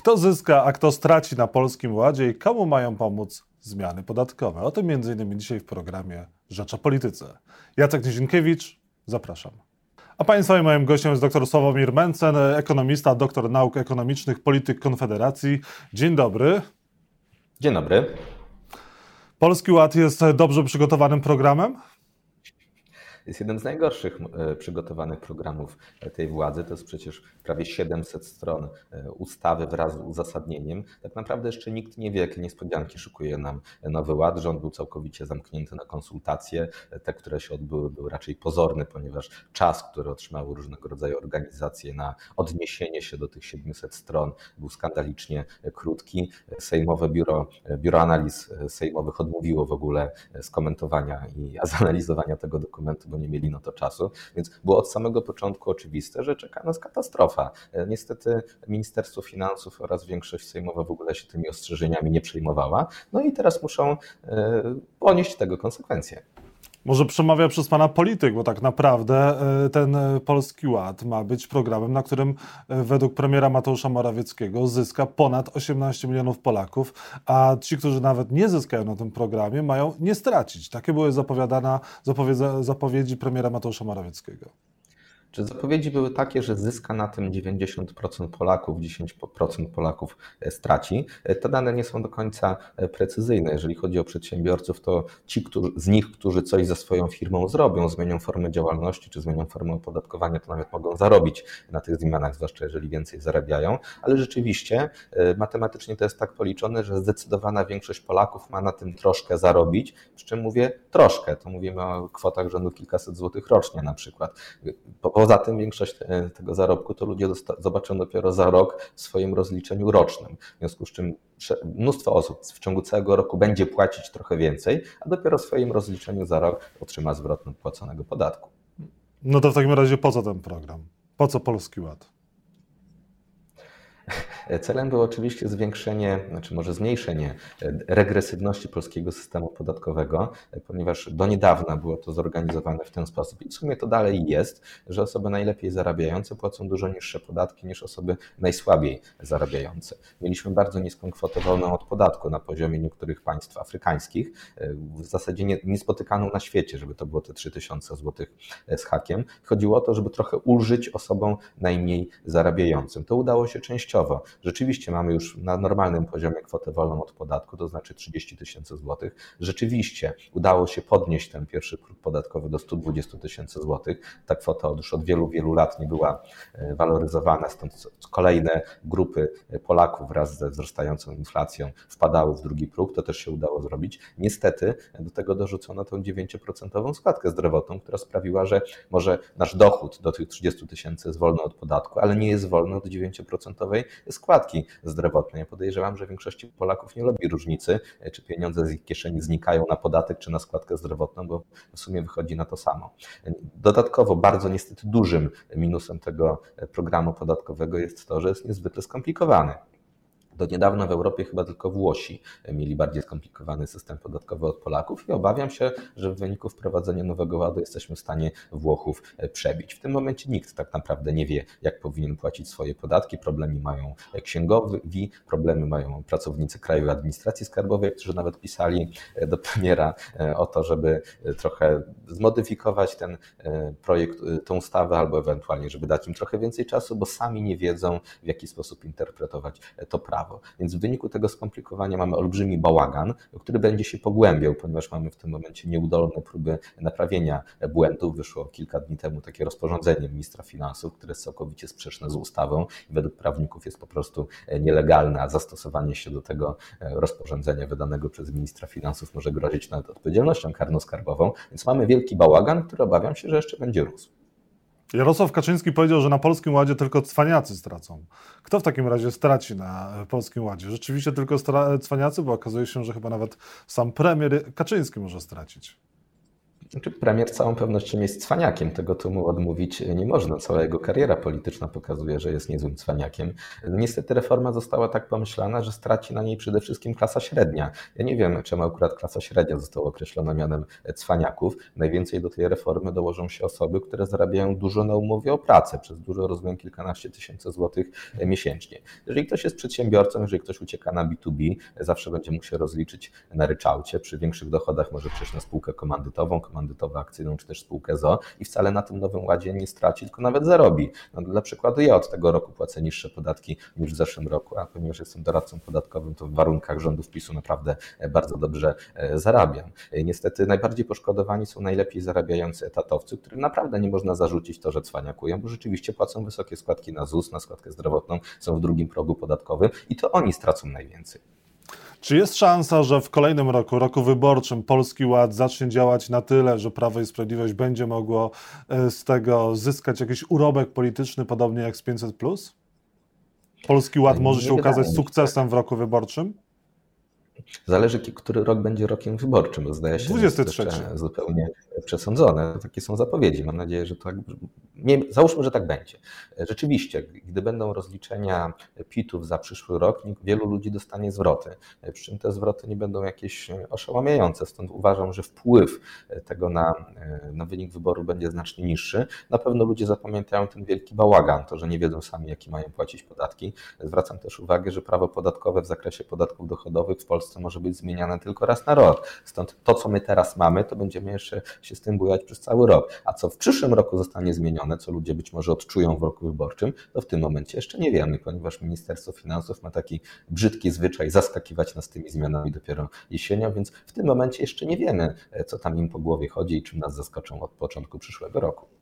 Kto zyska, a kto straci na Polskim Ładzie i komu mają pomóc zmiany podatkowe? O tym m.in. dzisiaj w programie Rzecz o Polityce. Jacek Nizinkiewicz, zapraszam. A Państwa i moim gościem jest dr Sławomir Mencen, ekonomista, doktor nauk ekonomicznych, polityk Konfederacji. Dzień dobry. Dzień dobry. Polski Ład jest dobrze przygotowanym programem? Jest jeden z najgorszych e, przygotowanych programów tej władzy. To jest przecież prawie 700 stron e, ustawy wraz z uzasadnieniem. Tak naprawdę jeszcze nikt nie wie, jakie niespodzianki szykuje nam nowy ład. Rząd był całkowicie zamknięty na konsultacje. Te, które się odbyły, były raczej pozorne, ponieważ czas, który otrzymały różnego rodzaju organizacje na odniesienie się do tych 700 stron był skandalicznie krótki. Sejmowe Biuro, Biuro Analiz Sejmowych odmówiło w ogóle skomentowania i zanalizowania tego dokumentu, bo nie mieli na to czasu, więc było od samego początku oczywiste, że czeka nas katastrofa. E, niestety Ministerstwo Finansów oraz większość sejmowa w ogóle się tymi ostrzeżeniami nie przejmowała, no i teraz muszą e, ponieść tego konsekwencje. Może przemawia przez pana polityk, bo tak naprawdę e, ten e, Polski Ład ma być programem, na którym e, według premiera Mateusza Morawieckiego zyska ponad 18 milionów Polaków, a ci, którzy nawet nie zyskają na tym programie, mają nie stracić. Takie były zapowiadane zapowiedzi premiera Mateusza Morawieckiego. Czy zapowiedzi były takie, że zyska na tym 90% Polaków, 10% Polaków e, straci? E, te dane nie są do końca e, precyzyjne. Jeżeli chodzi o przedsiębiorców, to ci którzy, z nich, którzy coś ze swoją firmą zrobią, zmienią formę działalności czy zmienią formę opodatkowania, to nawet mogą zarobić na tych zmianach, zwłaszcza jeżeli więcej zarabiają. Ale rzeczywiście matematycznie to jest tak policzone, że zdecydowana większość Polaków ma na tym troszkę zarobić. Przy czym mówię troszkę, to mówimy o kwotach rzędu kilkaset złotych rocznie na przykład. Poza tym większość tego zarobku to ludzie zobaczą dopiero za rok w swoim rozliczeniu rocznym. W związku z czym mnóstwo osób w ciągu całego roku będzie płacić trochę więcej, a dopiero w swoim rozliczeniu za rok otrzyma zwrot płaconego podatku. No to w takim razie po co ten program? Po co Polski Ład? Celem było oczywiście zwiększenie, znaczy może zmniejszenie regresywności polskiego systemu podatkowego, ponieważ do niedawna było to zorganizowane w ten sposób i w sumie to dalej jest, że osoby najlepiej zarabiające płacą dużo niższe podatki niż osoby najsłabiej zarabiające. Mieliśmy bardzo niską kwotę wolną od podatku na poziomie niektórych państw afrykańskich, w zasadzie nie, niespotykaną na świecie, żeby to było te 3000 zł z hakiem. Chodziło o to, żeby trochę ulżyć osobom najmniej zarabiającym. To udało się częściowo. Rzeczywiście mamy już na normalnym poziomie kwotę wolną od podatku, to znaczy 30 tysięcy złotych. Rzeczywiście udało się podnieść ten pierwszy próg podatkowy do 120 tysięcy złotych. Ta kwota już od wielu, wielu lat nie była e, waloryzowana, stąd kolejne grupy Polaków wraz ze wzrastającą inflacją wpadały w drugi próg. To też się udało zrobić. Niestety do tego dorzucono tą 9% składkę zdrowotną, która sprawiła, że może nasz dochód do tych 30 tysięcy jest wolny od podatku, ale nie jest wolny od 9% składki składki zdrowotnej. Ja podejrzewam, że większości Polaków nie lubi różnicy, czy pieniądze z ich kieszeni znikają na podatek czy na składkę zdrowotną, bo w sumie wychodzi na to samo. Dodatkowo bardzo niestety dużym minusem tego programu podatkowego jest to, że jest niezwykle skomplikowany. Do niedawna w Europie chyba tylko Włosi mieli bardziej skomplikowany system podatkowy od Polaków i obawiam się, że w wyniku wprowadzenia nowego ładu jesteśmy w stanie Włochów e, przebić. W tym momencie nikt tak naprawdę nie wie, jak powinien płacić swoje podatki. Problemy mają księgowi, problemy mają pracownicy Krajowej Administracji Skarbowej, którzy nawet pisali e, do premiera e, o to, żeby trochę zmodyfikować ten projekt, tą ustawę, albo ewentualnie, żeby dać im trochę więcej czasu, bo sami nie wiedzą, w jaki sposób interpretować to prawo prawo. Więc w wyniku tego skomplikowania mamy olbrzymi bałagan, który będzie się pogłębiał, ponieważ mamy w tym momencie nieudolne próby naprawienia błędów. Wyszło kilka dni temu takie rozporządzenie ministra finansów, które jest całkowicie sprzeczne z ustawą i według prawników jest po prostu nielegalne, a zastosowanie się do tego rozporządzenia wydanego przez ministra finansów może grozić nawet odpowiedzialnością karno-skarbową. Więc mamy wielki bałagan, który obawiam się, że jeszcze będzie rósł. Jarosław Kaczyński powiedział, że na Polskim Ładzie tylko cwaniacy stracą. Kto w takim razie straci na Polskim Ładzie? Rzeczywiście tylko cwaniacy, bo okazuje się, że chyba nawet sam premier Kaczyński może stracić. Znaczy, premier z całą pewnością jest cwaniakiem, tego tu mu odmówić nie można. Cała jego kariera polityczna pokazuje, że jest niezłym cwaniakiem. Niestety reforma została tak pomyślana, że straci na niej przede wszystkim klasa średnia. Ja nie wiem, czemu akurat klasa średnia została określona mianem cwaniaków. Najwięcej do tej reformy dołożą się osoby, które zarabiają dużo na umowie o pracę, przez dużo rozumiem kilkanaście tysięcy złotych miesięcznie. Jeżeli ktoś jest przedsiębiorcą, jeżeli ktoś ucieka na B2B, zawsze będzie musiał rozliczyć na ryczałcie. Przy większych dochodach może przejść na spółkę komandytową, komandytową akcyjną, czy też spółkę ZO i wcale na tym nowym ładzie nie straci, tylko nawet zarobi. No, dla przykładu ja od tego roku płacę niższe podatki niż w zeszłym roku, a ponieważ jestem doradcą podatkowym, to w warunkach rządów PiSu naprawdę e, bardzo dobrze e, zarabiam. E, niestety najbardziej poszkodowani są najlepiej zarabiający etatowcy, którym naprawdę nie można zarzucić to, że cwaniakują, bo rzeczywiście płacą wysokie składki na ZUS, na składkę zdrowotną, są w drugim progu podatkowym i to oni stracą najwięcej. Czy jest szansa, że w kolejnym roku, roku wyborczym, Polski Ład zacznie działać na tyle, że Prawo i Sprawiedliwość będzie mogło e, z tego zyskać jakiś urobek polityczny, podobnie jak z 500? Polski Ład może się ukazać sukcesem w roku wyborczym? Zależy, który rok będzie rokiem wyborczym, bo zdaje się, 23. że zupełnie przesądzone. Takie są zapowiedzi. Mam nadzieję, że tak. Nie, załóżmy, że tak będzie. Rzeczywiście, gdy będą rozliczenia PIT-ów za przyszły rok, wielu ludzi dostanie zwroty. Przy czym te zwroty nie będą jakieś oszałamiające. Stąd uważam, że wpływ tego na, na wynik wyboru będzie znacznie niższy. Na pewno ludzie zapamiętają ten wielki bałagan, to, że nie wiedzą sami, jakie mają płacić podatki. Zwracam też uwagę, że prawo podatkowe w zakresie podatków dochodowych w Polsce może być zmieniane tylko raz na rok. Stąd to, co my teraz mamy, to będziemy jeszcze się z tym bujać przez cały rok. A co w przyszłym roku zostanie zmienione, co ludzie być może odczują w roku wyborczym, to w tym momencie jeszcze nie wiemy, ponieważ Ministerstwo Finansów ma taki brzydki zwyczaj zaskakiwać nas tymi zmianami dopiero jesienią, więc w tym momencie jeszcze nie wiemy, co tam im po głowie chodzi i czym nas zaskoczą od początku przyszłego roku.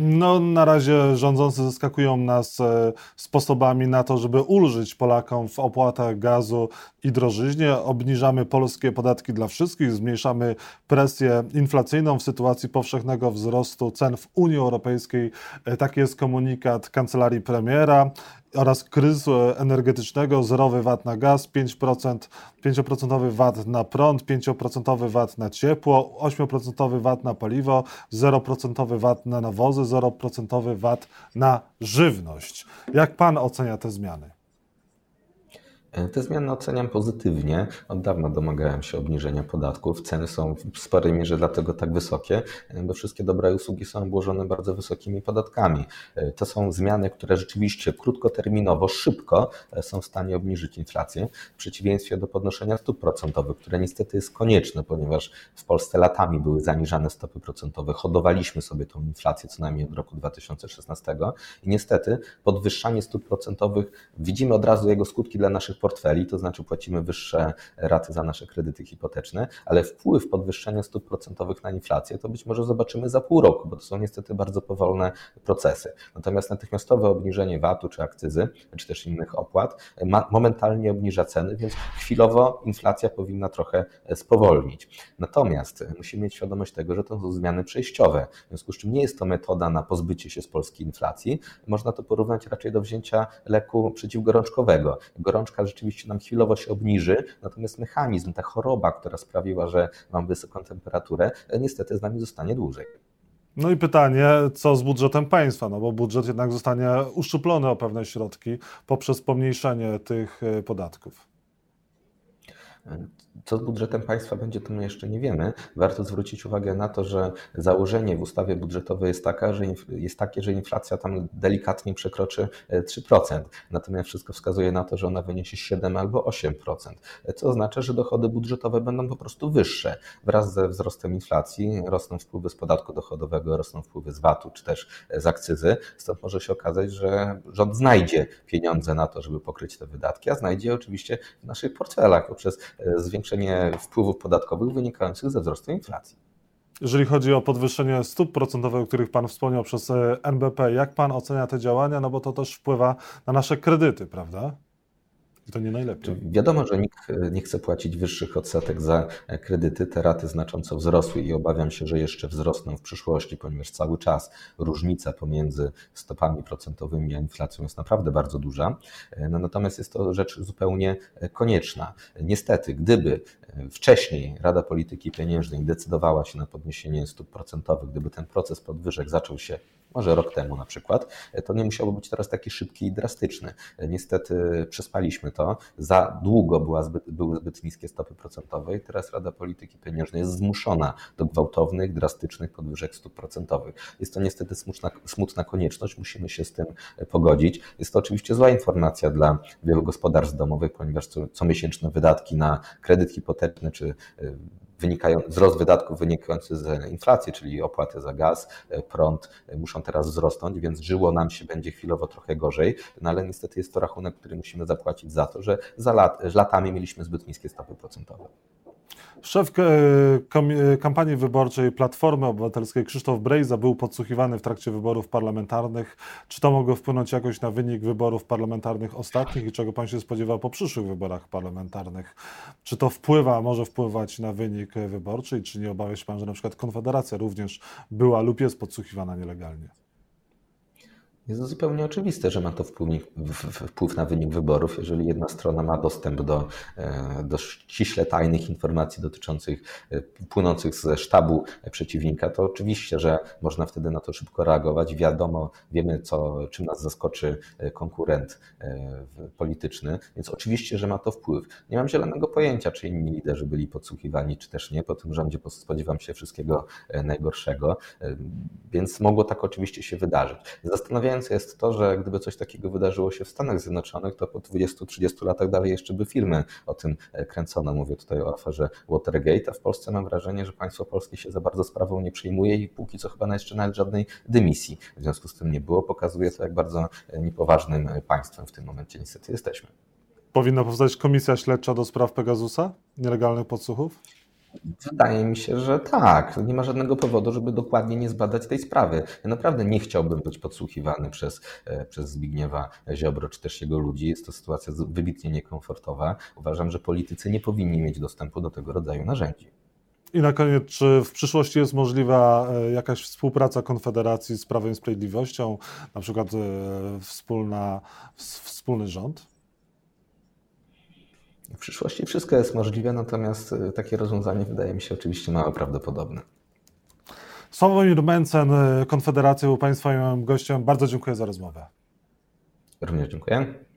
No, na razie rządzący zaskakują nas e, sposobami na to, żeby ulżyć Polakom w opłatach gazu i drożyźnie. Obniżamy polskie podatki dla wszystkich, zmniejszamy presję inflacyjną w sytuacji powszechnego wzrostu cen w Unii Europejskiej. E, taki jest komunikat kancelarii premiera oraz kryzysu energetycznego, zerowy VAT na gaz, 5%, 5% VAT na prąd, 5% VAT na ciepło, 8% VAT na paliwo, 0% VAT na nawozy, 0% VAT na żywność. Jak pan ocenia te zmiany? Te zmiany oceniam pozytywnie. Od dawna domagałem się obniżenia podatków. Ceny są w sporej mierze dlatego tak wysokie, bo wszystkie dobra i usługi są obłożone bardzo wysokimi podatkami. To są zmiany, które rzeczywiście krótkoterminowo, szybko są w stanie obniżyć inflację, w przeciwieństwie do podnoszenia stóp procentowych, które niestety jest konieczne, ponieważ w Polsce latami były zaniżane stopy procentowe. Hodowaliśmy sobie tą inflację co najmniej od roku 2016 i niestety podwyższanie stóp procentowych widzimy od razu jego skutki dla naszych portfeli, to znaczy płacimy wyższe raty za nasze kredyty hipoteczne, ale wpływ podwyższenia stóp procentowych na inflację to być może zobaczymy za pół roku, bo to są niestety bardzo powolne procesy. Natomiast natychmiastowe obniżenie VAT-u czy akcyzy, czy też innych opłat momentalnie obniża ceny, więc chwilowo inflacja powinna trochę spowolnić. Natomiast musimy mieć świadomość tego, że to są zmiany przejściowe, w związku z czym nie jest to metoda na pozbycie się z polskiej inflacji. Można to porównać raczej do wzięcia leku przeciwgorączkowego. Gorączka rzeczywiście nam chwilowo się obniży, natomiast mechanizm, ta choroba, która sprawiła, że mam wysoką temperaturę, niestety z nami zostanie dłużej. No i pytanie, co z budżetem państwa? No bo budżet jednak zostanie uszczuplony o pewne środki poprzez pomniejszenie tych e, podatków. Co z budżetem państwa będzie, to my jeszcze nie wiemy. Warto zwrócić uwagę na to, że założenie w ustawie budżetowej jest, taka, że jest takie, że inflacja tam delikatnie przekroczy 3%. E, Natomiast wszystko wskazuje na to, że ona wyniesie 7 albo 8%. Co oznacza, że dochody budżetowe będą po prostu wyższe. Wraz ze wzrostem inflacji rosną wpływy z podatku dochodowego, rosną wpływy z VAT-u czy też z akcyzy. Stąd może się okazać, że rząd znajdzie pieniądze na to, żeby pokryć te wydatki, a znajdzie oczywiście w naszych portfelach poprzez e, zwiększenie zwiększenie wpływów podatkowych wynikających ze wzrostu inflacji. Jeżeli chodzi o podwyższenie stóp procentowych, o których Pan wspomniał przez e, NBP, jak Pan ocenia te działania? No bo to też wpływa na nasze kredyty, prawda? To nie najlepiej. Wiadomo, że nikt nie chce płacić wyższych odsetek za kredyty. Te raty znacząco wzrosły i obawiam się, że jeszcze wzrosną w przyszłości, ponieważ cały czas różnica pomiędzy stopami procentowymi a inflacją jest naprawdę bardzo duża. No, natomiast jest to rzecz zupełnie konieczna. Niestety, gdyby wcześniej Rada Polityki Pieniężnej decydowała się na podniesienie stóp procentowych, gdyby ten proces podwyżek zaczął się może rok temu na przykład, to nie musiałby być teraz taki szybki i drastyczny. Niestety przespaliśmy to. Za długo była zbyt, były zbyt niskie stopy procentowe i teraz Rada Polityki Pieniężnej jest zmuszona do gwałtownych, drastycznych podwyżek stóp procentowych. Jest to niestety smutna, smutna konieczność, musimy się z tym pogodzić. Jest to oczywiście zła informacja dla wielu gospodarstw domowych, ponieważ co, comiesięczne wydatki na kredyt hipoteczny czy wynikają, wzrost wydatków wynikający z inflacji, czyli opłaty za gaz, prąd muszą teraz wzrosnąć, więc żyło nam się będzie chwilowo trochę gorzej, no ale niestety jest to rachunek, który musimy zapłacić za to, że za lat, latami mieliśmy zbyt niskie stopy procentowe. Szef e, e, kampanii wyborczej Platformy Obywatelskiej Krzysztof Brejza był podsłuchiwany w trakcie wyborów parlamentarnych. Czy to mogło wpłynąć jakoś na wynik wyborów parlamentarnych ostatnich i czego pan się spodziewa po przyszłych wyborach parlamentarnych? Czy to wpływa, może wpływać na wynik wyborczy i czy nie obawia się pan, że na przykład Konfederacja również była lub jest podsłuchiwana nielegalnie? Jest zupełnie oczywiste, że ma to wpływ na wynik wyborów. Jeżeli jedna strona ma dostęp do, e, do ściśle tajnych informacji dotyczących e, płynących ze sztabu przeciwnika, to oczywiście, że można wtedy na to szybko reagować. Wiadomo, wiemy, co, czym nas zaskoczy e, konkurent polityczny, więc oczywiście, że ma to wpływ. Nie mam zielonego pojęcia, czy inni liderzy byli podsłuchiwani, czy też nie. Po tym rządzie spodziewam się wszystkiego najgorszego, więc mogło tak oczywiście się wydarzyć. Zastanawiałem Fascynujące jest to, że gdyby coś takiego wydarzyło się w Stanach Zjednoczonych, to po 20-30 latach dalej jeszcze by filmy o tym e, kręcono. Mówię tutaj o aferze Watergate, a w Polsce mam wrażenie, że państwo polskie się za bardzo sprawą nie przejmuje i póki co chyba jeszcze nawet żadnej dymisji w związku z tym nie było. Pokazuje to, jak bardzo e, niepoważnym e, państwem w tym momencie niestety jesteśmy. Powinna powstać komisja śledcza do spraw Pegasusa, nielegalnych podsłuchów? Wydaje mi się, że tak. Nie ma żadnego powodu, żeby dokładnie nie zbadać tej sprawy. Ja naprawdę nie chciałbym być podsłuchiwany przez, e, przez Zbigniewa Ziobro czy też jego ludzi. Jest to sytuacja wybitnie niekomfortowa. Uważam, że politycy nie powinni mieć dostępu do tego rodzaju narzędzi. I na koniec, czy w przyszłości jest możliwa e, jakaś współpraca Konfederacji z Prawem i Sprawiedliwością, na przykład e, wspólna, wspólny rząd? W przyszłości wszystko jest możliwe, natomiast y, takie rozwiązanie wydaje mi się oczywiście mało prawdopodobne. Sławomir Mencen, Konfederacja był Państwa moim gościem. Bardzo dziękuję za rozmowę. Również dziękuję.